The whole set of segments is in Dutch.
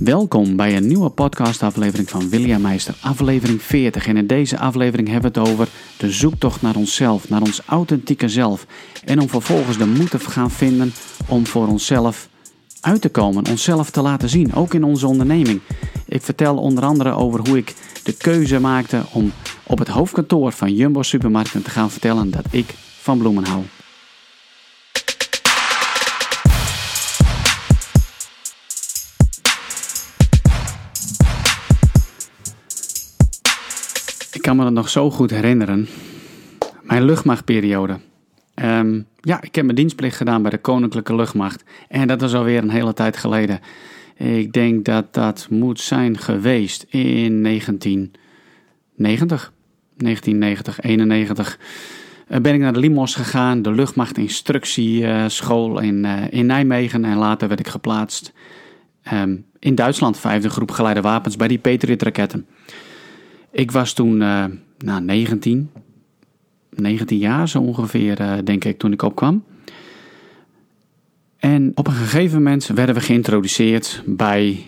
Welkom bij een nieuwe podcastaflevering van William Meister, aflevering 40. En in deze aflevering hebben we het over de zoektocht naar onszelf, naar ons authentieke zelf. En om vervolgens de moed te gaan vinden om voor onszelf uit te komen, onszelf te laten zien, ook in onze onderneming. Ik vertel onder andere over hoe ik de keuze maakte om op het hoofdkantoor van Jumbo Supermarkten te gaan vertellen dat ik van bloemen hou. Ik kan me dat nog zo goed herinneren. Mijn luchtmachtperiode. Ehm, ja, ik heb mijn dienstplicht gedaan bij de Koninklijke Luchtmacht. En dat is alweer een hele tijd geleden. Ik denk dat dat moet zijn geweest in 1990. 1990, 91. ben ik naar de Limos gegaan, de luchtmachtinstructieschool in, uh, in Nijmegen. En later werd ik geplaatst ehm, in Duitsland, vijfde groep geleide wapens bij die Patriot raketten. Ik was toen uh, nou, 19, 19 jaar zo ongeveer, uh, denk ik, toen ik opkwam. En op een gegeven moment werden we geïntroduceerd bij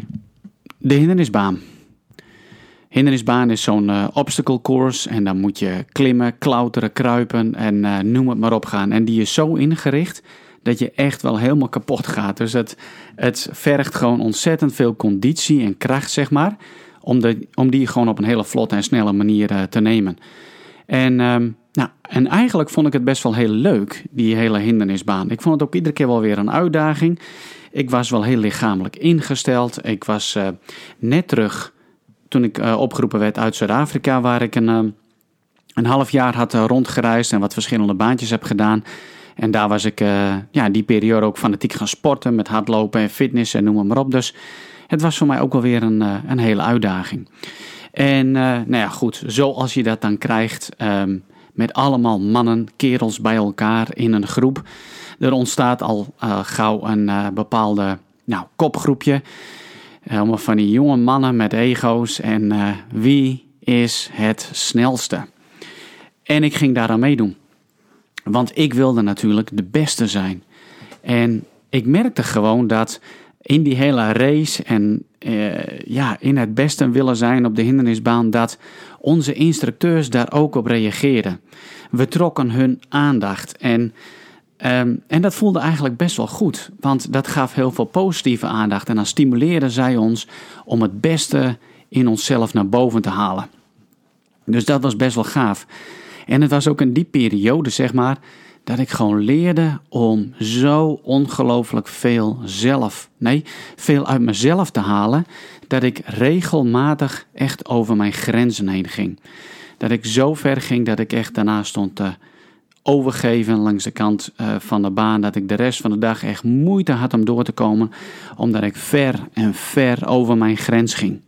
de hindernisbaan. Hindernisbaan is zo'n uh, obstacle course en dan moet je klimmen, klauteren, kruipen en noem het maar op gaan. En die is zo ingericht dat je echt wel helemaal kapot gaat. Dus het, het vergt gewoon ontzettend veel conditie en kracht, zeg maar, om, om die gewoon op een hele vlotte en snelle manier uh, te nemen. En, um, nou, en eigenlijk vond ik het best wel heel leuk, die hele hindernisbaan. Ik vond het ook iedere keer wel weer een uitdaging. Ik was wel heel lichamelijk ingesteld. Ik was uh, net terug toen ik uh, opgeroepen werd uit Zuid-Afrika, waar ik een, uh, een half jaar had rondgereisd en wat verschillende baantjes heb gedaan. En daar was ik ja, die periode ook fanatiek gaan sporten met hardlopen en fitness en noem maar op. Dus het was voor mij ook wel weer een, een hele uitdaging. En nou ja, goed, zoals je dat dan krijgt, um, met allemaal mannen, kerels bij elkaar in een groep. Er ontstaat al uh, gauw een bepaalde nou, kopgroepje. Allemaal van die jonge mannen met ego's. En wie is het snelste? En ik ging daaraan meedoen. Want ik wilde natuurlijk de beste zijn. En ik merkte gewoon dat in die hele race en uh, ja, in het beste willen zijn op de hindernisbaan, dat onze instructeurs daar ook op reageerden. We trokken hun aandacht en, um, en dat voelde eigenlijk best wel goed, want dat gaf heel veel positieve aandacht en dan stimuleerden zij ons om het beste in onszelf naar boven te halen. Dus dat was best wel gaaf. En het was ook in die periode, zeg maar, dat ik gewoon leerde om zo ongelooflijk veel zelf, nee, veel uit mezelf te halen, dat ik regelmatig echt over mijn grenzen heen ging. Dat ik zo ver ging dat ik echt daarna stond te overgeven langs de kant uh, van de baan, dat ik de rest van de dag echt moeite had om door te komen, omdat ik ver en ver over mijn grens ging.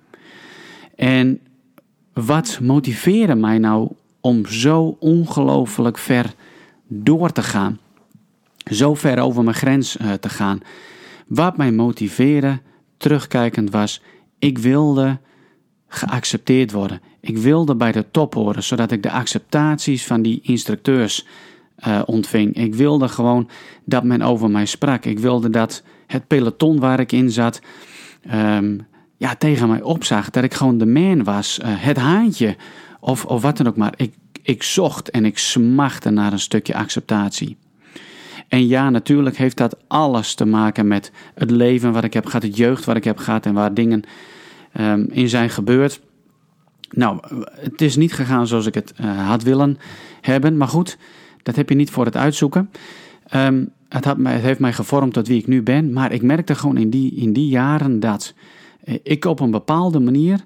En wat motiveerde mij nou om zo ongelooflijk ver door te gaan. Zo ver over mijn grens uh, te gaan. Wat mij motiveerde, terugkijkend was, ik wilde geaccepteerd worden. Ik wilde bij de top horen, zodat ik de acceptaties van die instructeurs uh, ontving. Ik wilde gewoon dat men over mij sprak. Ik wilde dat het peloton waar ik in zat, um, ja, tegen mij opzag. Dat ik gewoon de man was, uh, het haantje of, of wat dan ook maar. Ik, ik zocht en ik smachtte naar een stukje acceptatie. En ja, natuurlijk heeft dat alles te maken met het leven wat ik heb gehad, het jeugd wat ik heb gehad en waar dingen um, in zijn gebeurd. Nou, het is niet gegaan zoals ik het uh, had willen hebben, maar goed, dat heb je niet voor het uitzoeken. Um, het, had mij, heeft mij gevormd tot wie ik nu ben, maar ik merkte gewoon in die, in die jaren dat uh, ik op een bepaalde manier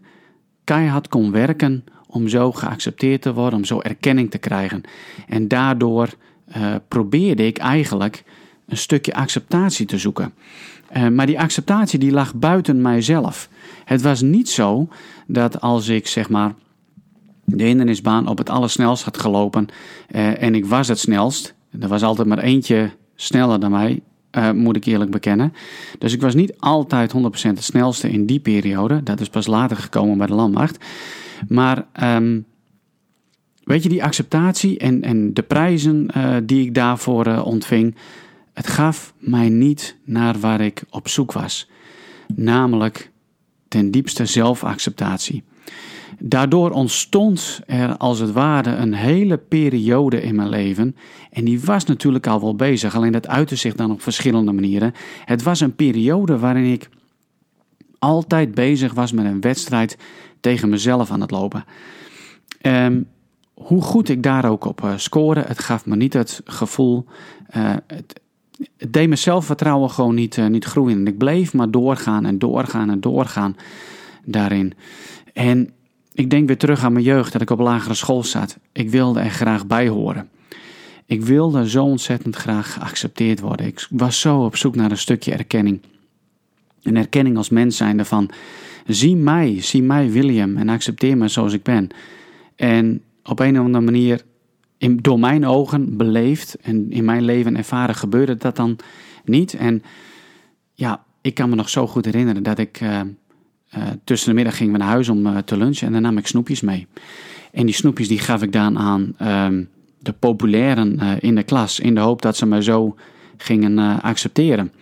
keihard kon werken om zo geaccepteerd te worden, om zo erkenning te krijgen. En daardoor uh, probeerde ik eigenlijk een stukje acceptatie te zoeken. Uh, maar die acceptatie die lag buiten mijzelf. Het was niet zo dat als ik zeg maar de hindernisbaan op het allersnelst had gelopen uh, en ik was het snelst, er was altijd maar eentje sneller dan mij, moet ik eerlijk bekennen. Dus ik was niet altijd 100% het snelste in die periode. Dat is pas later gekomen bij de landmacht. Maar um, weet je, die acceptatie en, en de prijzen uh, die ik daarvoor uh, ontving, het gaf mij niet naar waar ik op zoek was. Namelijk ten diepste zelfacceptatie. Daardoor ontstond er als het ware een hele periode in mijn leven. En die was natuurlijk al wel bezig, alleen dat uitte zich dan op verschillende manieren. Het was een periode waarin ik altijd bezig was met een wedstrijd tegen mezelf aan het lopen. Um, hoe goed ik daar ook op uh, scoorde, het gaf me niet het gevoel. Uh, het, het, deed mijn zelfvertrouwen gewoon niet, uh, niet groeien. En ik bleef maar doorgaan en doorgaan en doorgaan daarin. En ik denk weer terug aan mijn jeugd, dat ik op lagere school zat. Ik wilde er graag bij horen. Ik wilde zo ontzettend graag geaccepteerd worden. Ik was zo op zoek naar een stukje erkenning. Een erkenning als mens zijnde van, zie mij, zie mij William en accepteer me zoals ik ben. En op een of andere manier, in, door mijn ogen beleefd en in mijn leven ervaren, gebeurde dat dan niet. En ja, ik kan me nog zo goed herinneren dat ik uh, uh, tussen de middag ging naar huis om uh, te lunchen en dan nam ik snoepjes mee. En die snoepjes die gaf ik dan aan ehm, de populairen in de klas, in de hoop dat ze me zo gingen accepteren.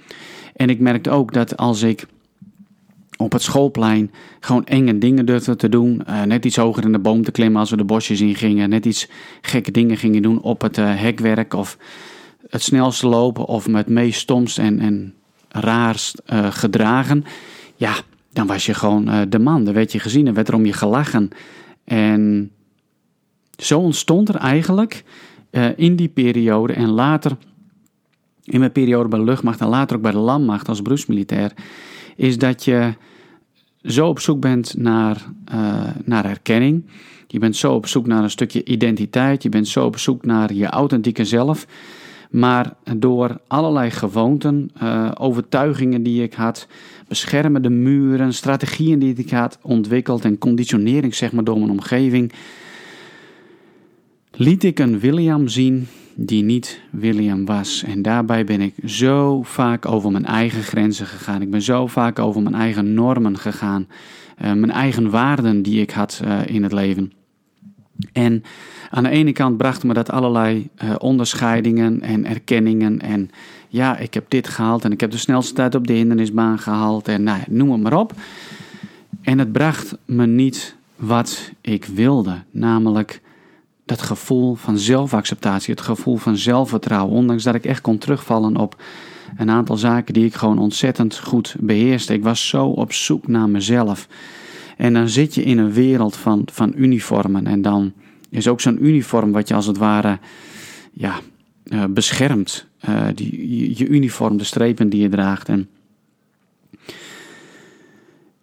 En ik merkte ook dat als ik op het schoolplein gewoon enge dingen durfde te doen. Uh, net iets hoger in de boom te klimmen als we de bosjes in gingen. Net iets gekke dingen gingen doen op het uh, hekwerk. Of het snelste lopen. Of met meest stomst en, en raarst uh, gedragen. Ja, dan was je gewoon de man. Dan werd je gezien en werd er om je gelachen. En zo ontstond er eigenlijk in die periode en later... In mijn periode bij de luchtmacht en later ook bij de landmacht als beroepsmilitair is dat je zo op zoek bent naar, uh, naar herkenning. Je bent zo op zoek naar een stukje identiteit. Je bent zo op zoek naar je authentieke zelf. Maar door allerlei gewoonten, uh, overtuigingen die ik had, beschermende muren, strategieën die ik had ontwikkeld en conditionering zeg maar door mijn omgeving, liet ik een William zien die niet William was. En daarbij ben ik zo vaak over mijn eigen grenzen gegaan. Ik ben zo vaak over mijn eigen normen gegaan. Uh, mijn eigen waarden die ik had uh, in het leven. En aan de ene kant bracht me dat allerlei uh, onderscheidingen en erkenningen. En ja, ik heb dit gehaald en ik heb de snelste tijd op de hindernisbaan gehaald. En nou, noem het maar op. En het bracht me niet wat ik wilde. Namelijk dat gevoel van zelfacceptatie, het gevoel van zelfvertrouwen. Ondanks dat ik echt kon terugvallen op een aantal zaken die ik gewoon ontzettend goed beheerste. Ik was zo op zoek naar mezelf. En dan zit je in een wereld van, van uniformen. En dan is ook zo'n uniform wat je als het ware ja, uh, beschermt. Uh, die, je uniform, de strepen die je draagt. En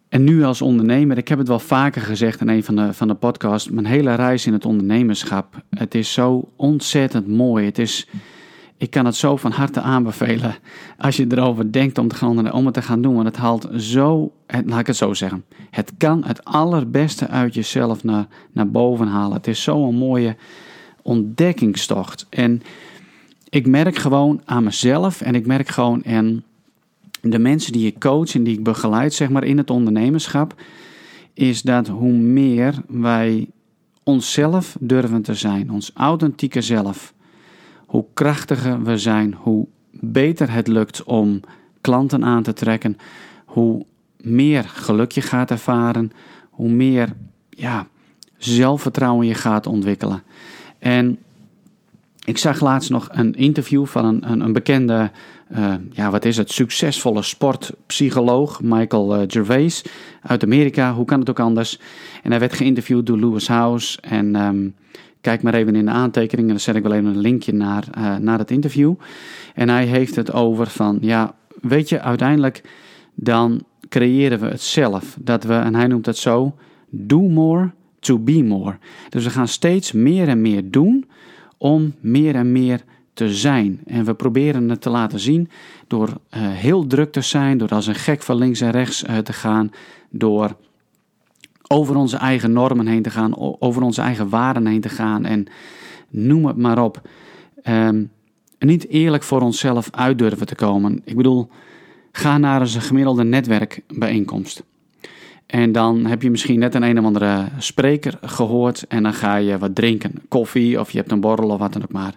en nu als ondernemer, ik heb het wel vaker gezegd in een van de, van de podcasts, mijn hele reis in het ondernemerschap. Het is zo ontzettend mooi. Het is, ik kan het zo van harte aanbevelen als je erover denkt om, te gaan, om het te gaan doen. Want het haalt zo, laat ik het zo zeggen, het kan het allerbeste uit jezelf naar, naar boven halen. Het is zo'n mooie ontdekkingstocht. En ik merk gewoon aan mezelf en ik merk gewoon en de mensen die ik coach en die ik begeleid, zeg maar, in het ondernemerschap, is dat hoe meer wij onszelf durven te zijn, ons authentieke zelf, hoe krachtiger we zijn, hoe beter het lukt om klanten aan te trekken, hoe meer geluk je gaat ervaren, hoe meer ja, zelfvertrouwen je gaat ontwikkelen. En ik zag laatst nog een interview van een, een, een bekende uh, ja, wat is het, succesvolle sportpsycholoog Michael uh, Gervais uit Amerika. Hoe kan het ook anders? En hij werd geïnterviewd door Lewis House. En um, kijk maar even in de aantekeningen, dan zet ik wel even een linkje naar, uh, naar het interview. En hij heeft het over van, ja, weet je, uiteindelijk dan creëren we het zelf. Dat we, en hij noemt het zo, do more to be more. Dus we gaan steeds meer en meer doen om meer en meer te zijn. En we proberen het te laten zien door uh, heel druk te zijn, door als een gek van links en rechts uh, te gaan, door over onze eigen normen heen te gaan, over onze eigen waarden heen te gaan en noem het maar op. Um, niet eerlijk voor onszelf uit durven te komen. Ik bedoel, ga naar een gemiddelde netwerkbijeenkomst. En dan heb je misschien net een een of andere spreker gehoord en dan ga je wat drinken. Koffie of je hebt een borrel of wat dan ook maar.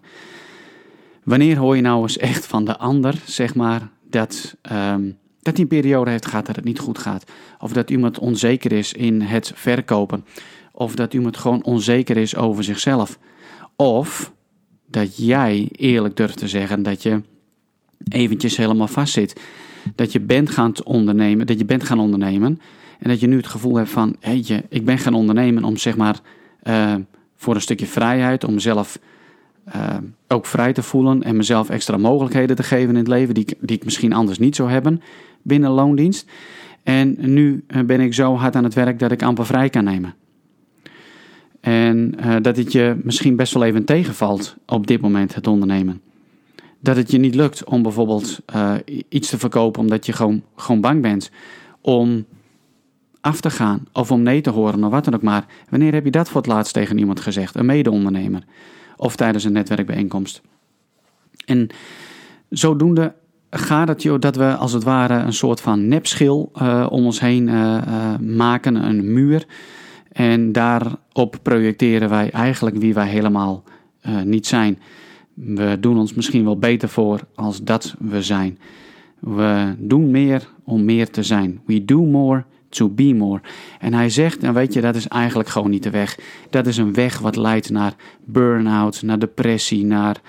Wanneer hoor je nou eens echt van de ander, zeg maar, dat, um, dat hij een periode heeft gehad dat het niet goed gaat. Of dat iemand onzeker is in het verkopen. Of dat iemand gewoon onzeker is over zichzelf. Of dat jij eerlijk durft te zeggen dat je eventjes helemaal vastzit. Dat je bent gaan ondernemen, dat je bent gaan ondernemen. En dat je nu het gevoel hebt van, je, ik ben gaan ondernemen om zeg maar uh, voor een stukje vrijheid, om mezelf uh, ook vrij te voelen en mezelf extra mogelijkheden te geven in het leven die, die ik misschien anders niet zou hebben binnen loondienst. En nu eh, ben ik zo hard aan het werk dat ik amper vrij kan nemen. En dat het je misschien best wel even tegenvalt op dit moment, het ondernemen. Dat het je niet lukt om bijvoorbeeld iets te verkopen omdat je gewoon, gewoon bang bent om af te gaan of om nee te horen of wat dan ook maar. Wanneer heb je dat voor het laatst tegen iemand gezegd? Een mede-ondernemer of tijdens een netwerkbijeenkomst. En zodoende gaat het joh, dat we als het ware een soort van nepschil uh, om ons heen uh, uh, maken, een muur. En daarop projecteren wij eigenlijk wie wij helemaal niet zijn. We doen ons misschien wel beter voor als dat we zijn. We doen meer om meer te zijn. We do more to be more. En hij zegt, en weet je, dat is eigenlijk gewoon niet de weg. Dat is een weg wat leidt naar burn-out, naar depressie, naar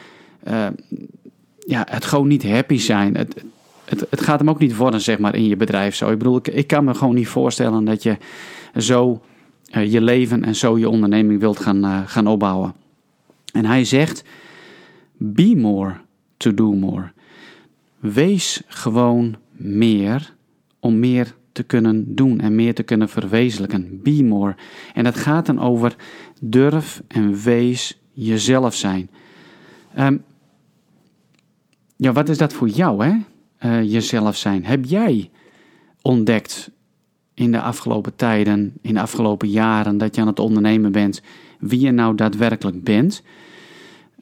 uh, ja, het gewoon niet happy zijn. Het, het, het, gaat hem ook niet worden, zeg maar, in je bedrijf zo. Ik bedoel, ik, kan me gewoon niet voorstellen dat je zo uh, je leven en zo je onderneming wilt gaan, uh, gaan opbouwen. En hij zegt, be more to do more. Wees gewoon meer om meer te kunnen doen en meer te kunnen verwezenlijken. Be more. En dat gaat dan over durf en wees jezelf zijn. Um, ja, wat is dat voor jou, hè? Uh, jezelf zijn. Heb jij ontdekt in de afgelopen tijden, in de afgelopen jaren, dat je aan het ondernemen bent, wie je nou daadwerkelijk bent?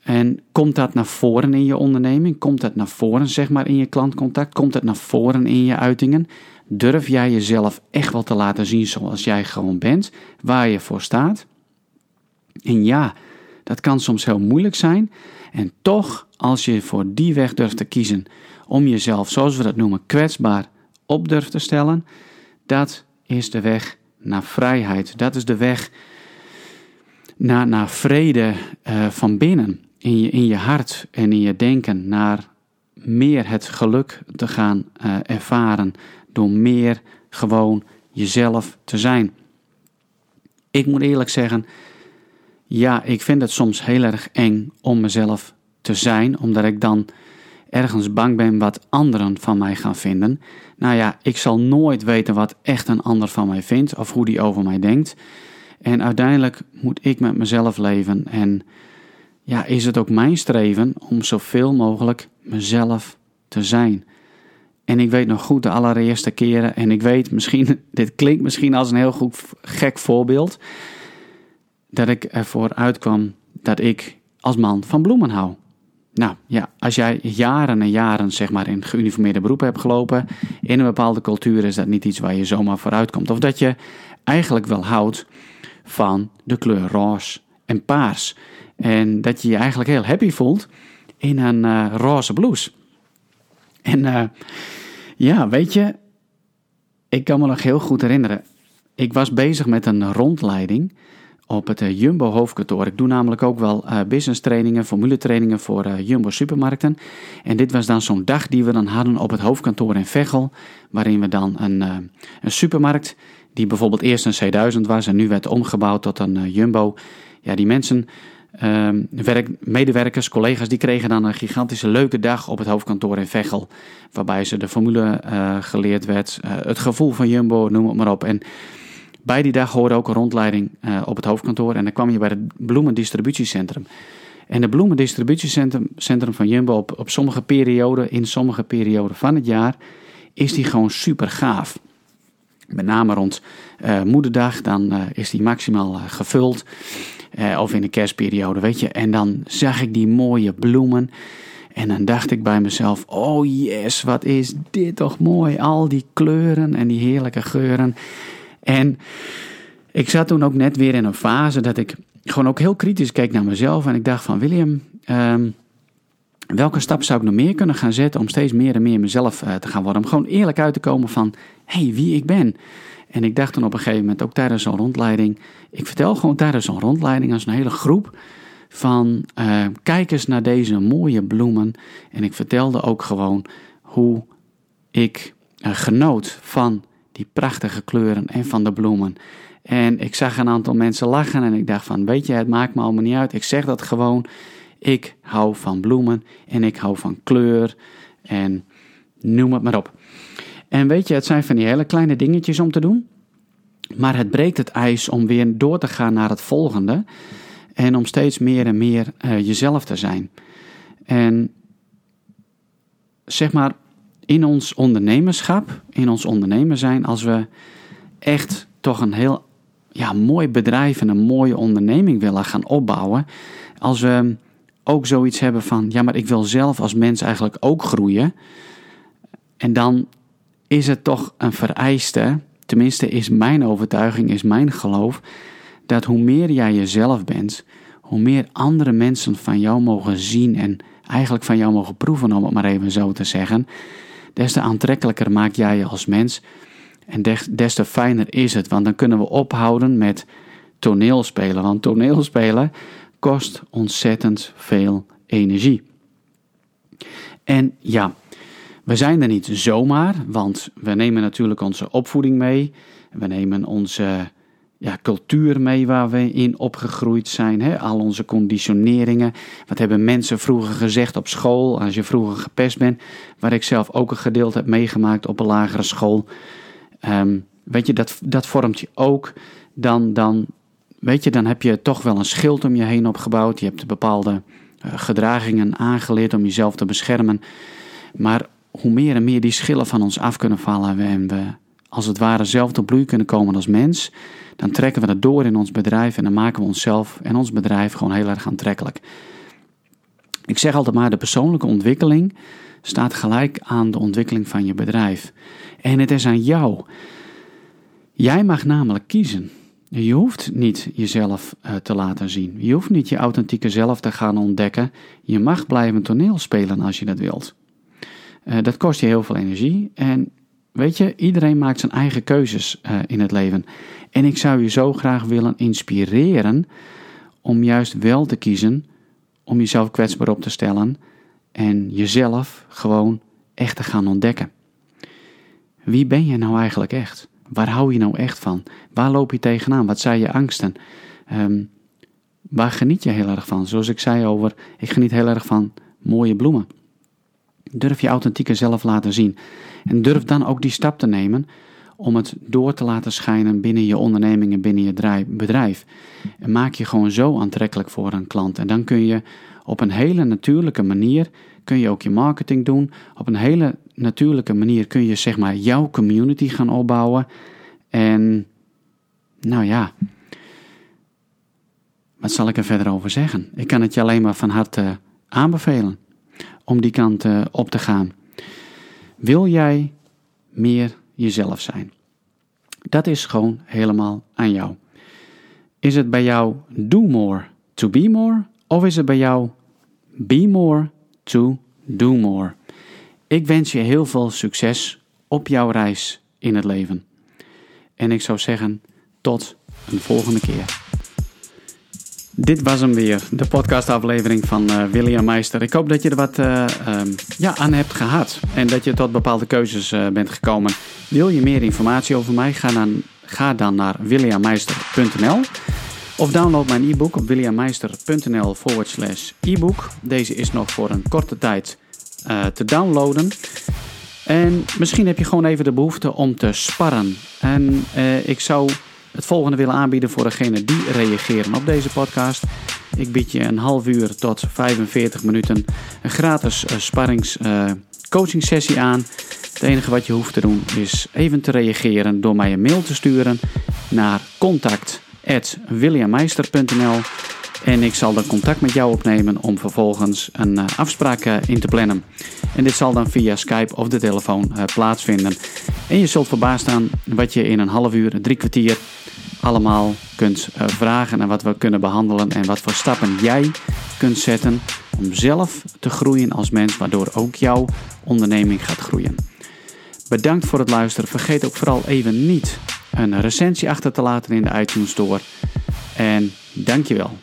En komt dat naar voren in je onderneming? Komt dat naar voren, zeg maar, in je klantcontact? Komt dat naar voren in je uitingen? Durf jij jezelf echt wel te laten zien zoals jij gewoon bent, waar je voor staat? En ja, dat kan soms heel moeilijk zijn. En toch, als je voor die weg durft te kiezen, om jezelf, zoals we dat noemen, kwetsbaar op durft te stellen, dat is de weg naar vrijheid. Dat is de weg naar, naar vrede uh, van binnen, in je, in je hart en in je denken, naar meer het geluk te gaan uh, ervaren door meer gewoon jezelf te zijn. Ik moet eerlijk zeggen, ja, ik vind het soms heel erg eng om mezelf te zijn, omdat ik dan ergens bang ben wat anderen van mij gaan vinden. Nou ja, ik zal nooit weten wat echt een ander van mij vindt of hoe die over mij denkt. En uiteindelijk moet ik met mezelf leven en ja, is het ook mijn streven om zoveel mogelijk mezelf te zijn. En ik weet nog goed de allereerste keren, en ik weet misschien, dit klinkt misschien als een heel goed gek voorbeeld, dat ik ervoor uitkwam dat ik als man van bloemen hou. Nou ja, als jij jaren en jaren zeg maar in geuniformeerde beroepen hebt gelopen, in een bepaalde cultuur is dat niet iets waar je zomaar vooruit komt. Of dat je eigenlijk wel houdt van de kleur roze en paars. En dat je je eigenlijk heel happy voelt in een uh, roze blouse. En uh, ja, weet je, ik kan me nog heel goed herinneren. Ik was bezig met een rondleiding op het uh, Jumbo hoofdkantoor. Ik doe namelijk ook wel business trainingen, formule trainingen voor Jumbo supermarkten. En dit was dan zo'n dag die we dan hadden op het hoofdkantoor in Veghel. Waarin we dan een, een supermarkt, die bijvoorbeeld eerst een C1000 was en nu werd omgebouwd tot een Jumbo. Ja, die mensen Ehm, werk, medewerkers, collega's, die kregen dan een gigantische leuke dag op het hoofdkantoor in Veghel. Waarbij ze de formule uh, geleerd werd, uh, het gevoel van Jumbo, noem het maar op. En bij die dag hoorde ook een rondleiding uh, op het hoofdkantoor. En dan kwam je bij het bloemendistributiecentrum. En het bloemendistributiecentrum centrum van Jumbo op, op sommige perioden, in sommige perioden van het jaar, is die gewoon super gaaf. Met name rond moederdag, dan is die maximaal gevuld. Eh, of in de kerstperiode, weet je. En dan zag ik die mooie bloemen. En dan dacht ik bij mezelf: oh yes, wat is dit toch mooi. Al die kleuren en die heerlijke geuren. En ik zat toen ook net weer in een fase dat ik gewoon ook heel kritisch keek naar mezelf. En ik dacht van William, um, welke stap zou ik nog meer kunnen gaan zetten om steeds meer en meer mezelf te gaan worden? Om gewoon eerlijk uit te komen van, hey, wie ik ben. En ik dacht dan op een gegeven moment, ook tijdens zo'n rondleiding, ik vertel gewoon tijdens zo'n rondleiding als een hele groep van uh, kijk eens naar deze mooie bloemen. En ik vertelde ook gewoon hoe ik uh, genoot van die prachtige kleuren en van de bloemen. En ik zag een aantal mensen lachen en ik dacht van, weet je, het maakt me allemaal niet uit. Ik zeg dat gewoon. Ik hou van bloemen en ik hou van kleur en noem het maar op. En weet je, het zijn van die hele kleine dingetjes om te doen. Maar het breekt het ijs om weer door te gaan naar het volgende. En om steeds meer en meer uh, jezelf te zijn. En zeg maar, in ons ondernemerschap, in ons ondernemer zijn, als we echt toch een heel ja, mooi bedrijf en een mooie onderneming willen gaan opbouwen. Als we ook zoiets hebben van, ja, maar ik wil zelf als mens eigenlijk ook groeien. En dan is het toch een vereiste, tenminste is mijn overtuiging, is mijn geloof, dat hoe meer jij jezelf bent, hoe meer andere mensen van jou mogen zien en eigenlijk van jou mogen proeven, om het maar even zo te zeggen, des te aantrekkelijker maak jij je als mens en des te fijner is het, want dan kunnen we ophouden met toneelspelen, want toneelspelen kost ontzettend veel energie. En ja, we zijn er niet zomaar, want we nemen natuurlijk onze opvoeding mee. We nemen onze ja, cultuur mee waar we in opgegroeid zijn. Hè? Al onze conditioneringen. Wat hebben mensen vroeger gezegd op school, als je vroeger gepest bent. Waar ik zelf ook een gedeelte heb meegemaakt op een lagere school. Um, weet je, dat, dat vormt je ook. Dan, dan, weet je, dan heb je toch wel een schild om je heen opgebouwd. Je hebt bepaalde uh, gedragingen aangeleerd om jezelf te beschermen. Maar hoe meer en meer die schillen van ons af kunnen vallen en we als het ware zelf tot bloei kunnen komen als mens, dan trekken we dat door in ons bedrijf en dan maken we onszelf en ons bedrijf gewoon heel erg aantrekkelijk. Ik zeg altijd maar, de persoonlijke ontwikkeling staat gelijk aan de ontwikkeling van je bedrijf. En het is aan jou. Jij mag namelijk kiezen. Je hoeft niet jezelf uh, te laten zien. Je hoeft niet je authentieke zelf te gaan ontdekken. Je mag blijven toneel spelen als je dat wilt. Uh, dat kost je heel veel energie. En weet je, iedereen maakt zijn eigen keuzes uh, in het leven. En ik zou je zo graag willen inspireren om juist wel te kiezen om jezelf kwetsbaar op te stellen en jezelf gewoon echt te gaan ontdekken. Wie ben je nou eigenlijk echt? Waar hou je nou echt van? Waar loop je tegenaan? Wat zijn je angsten? Um, waar geniet je heel erg van? Zoals ik zei over, ik geniet heel erg van mooie bloemen. Durf je authentieke zelf laten zien. En durf dan ook die stap te nemen om het door te laten schijnen binnen je onderneming en binnen je bedrijf. En maak je gewoon zo aantrekkelijk voor een klant. En dan kun je op een hele natuurlijke manier kun je ook je marketing doen. Op een hele natuurlijke manier kun je zeg maar jouw community gaan opbouwen. En nou ja, wat zal ik er verder over zeggen? Ik kan het je alleen maar van harte aanbevelen om die kant uh, op te gaan. Wil jij meer jezelf zijn? Dat is gewoon helemaal aan jou. Is het bij jou do more to be more? Of is het bij jou be more to do more? Ik wens je heel veel succes op jouw reis in het leven. En ik zou zeggen, tot een volgende keer. Dit was hem weer, de podcastaflevering van uh, William Meister. Ik hoop dat je er wat uh, um, ja, aan hebt gehad en dat je tot bepaalde keuzes uh, bent gekomen. Wil je meer informatie over mij? Ga dan, ga dan naar williammeister.nl of download mijn e-book op williammeister.nl forward slash e-book. Deze is nog voor een korte tijd te downloaden. En misschien heb je gewoon even de behoefte om te sparren. En ik zou het volgende willen aanbieden voor degenen die reageren op deze podcast. Ik bied je een half uur tot 45 minuten een gratis uh, sessie aan. Het enige wat je hoeft te doen is even te reageren door mij een mail te sturen naar contact@williammeister.nl en ik zal dan contact met jou opnemen om vervolgens een uh, afspraak in te plannen. En dit zal dan via Skype of de telefoon eh, plaatsvinden. En je zult verbaasd staan wat je in een half uur, drie kwartier allemaal kunt eh, vragen en wat we kunnen behandelen en wat voor stappen jij kunt zetten om zelf te groeien als mens, waardoor ook jouw onderneming gaat groeien. Bedankt voor het luisteren. Vergeet ook vooral even niet een recensie achter te laten in de iTunes Store. En dankjewel.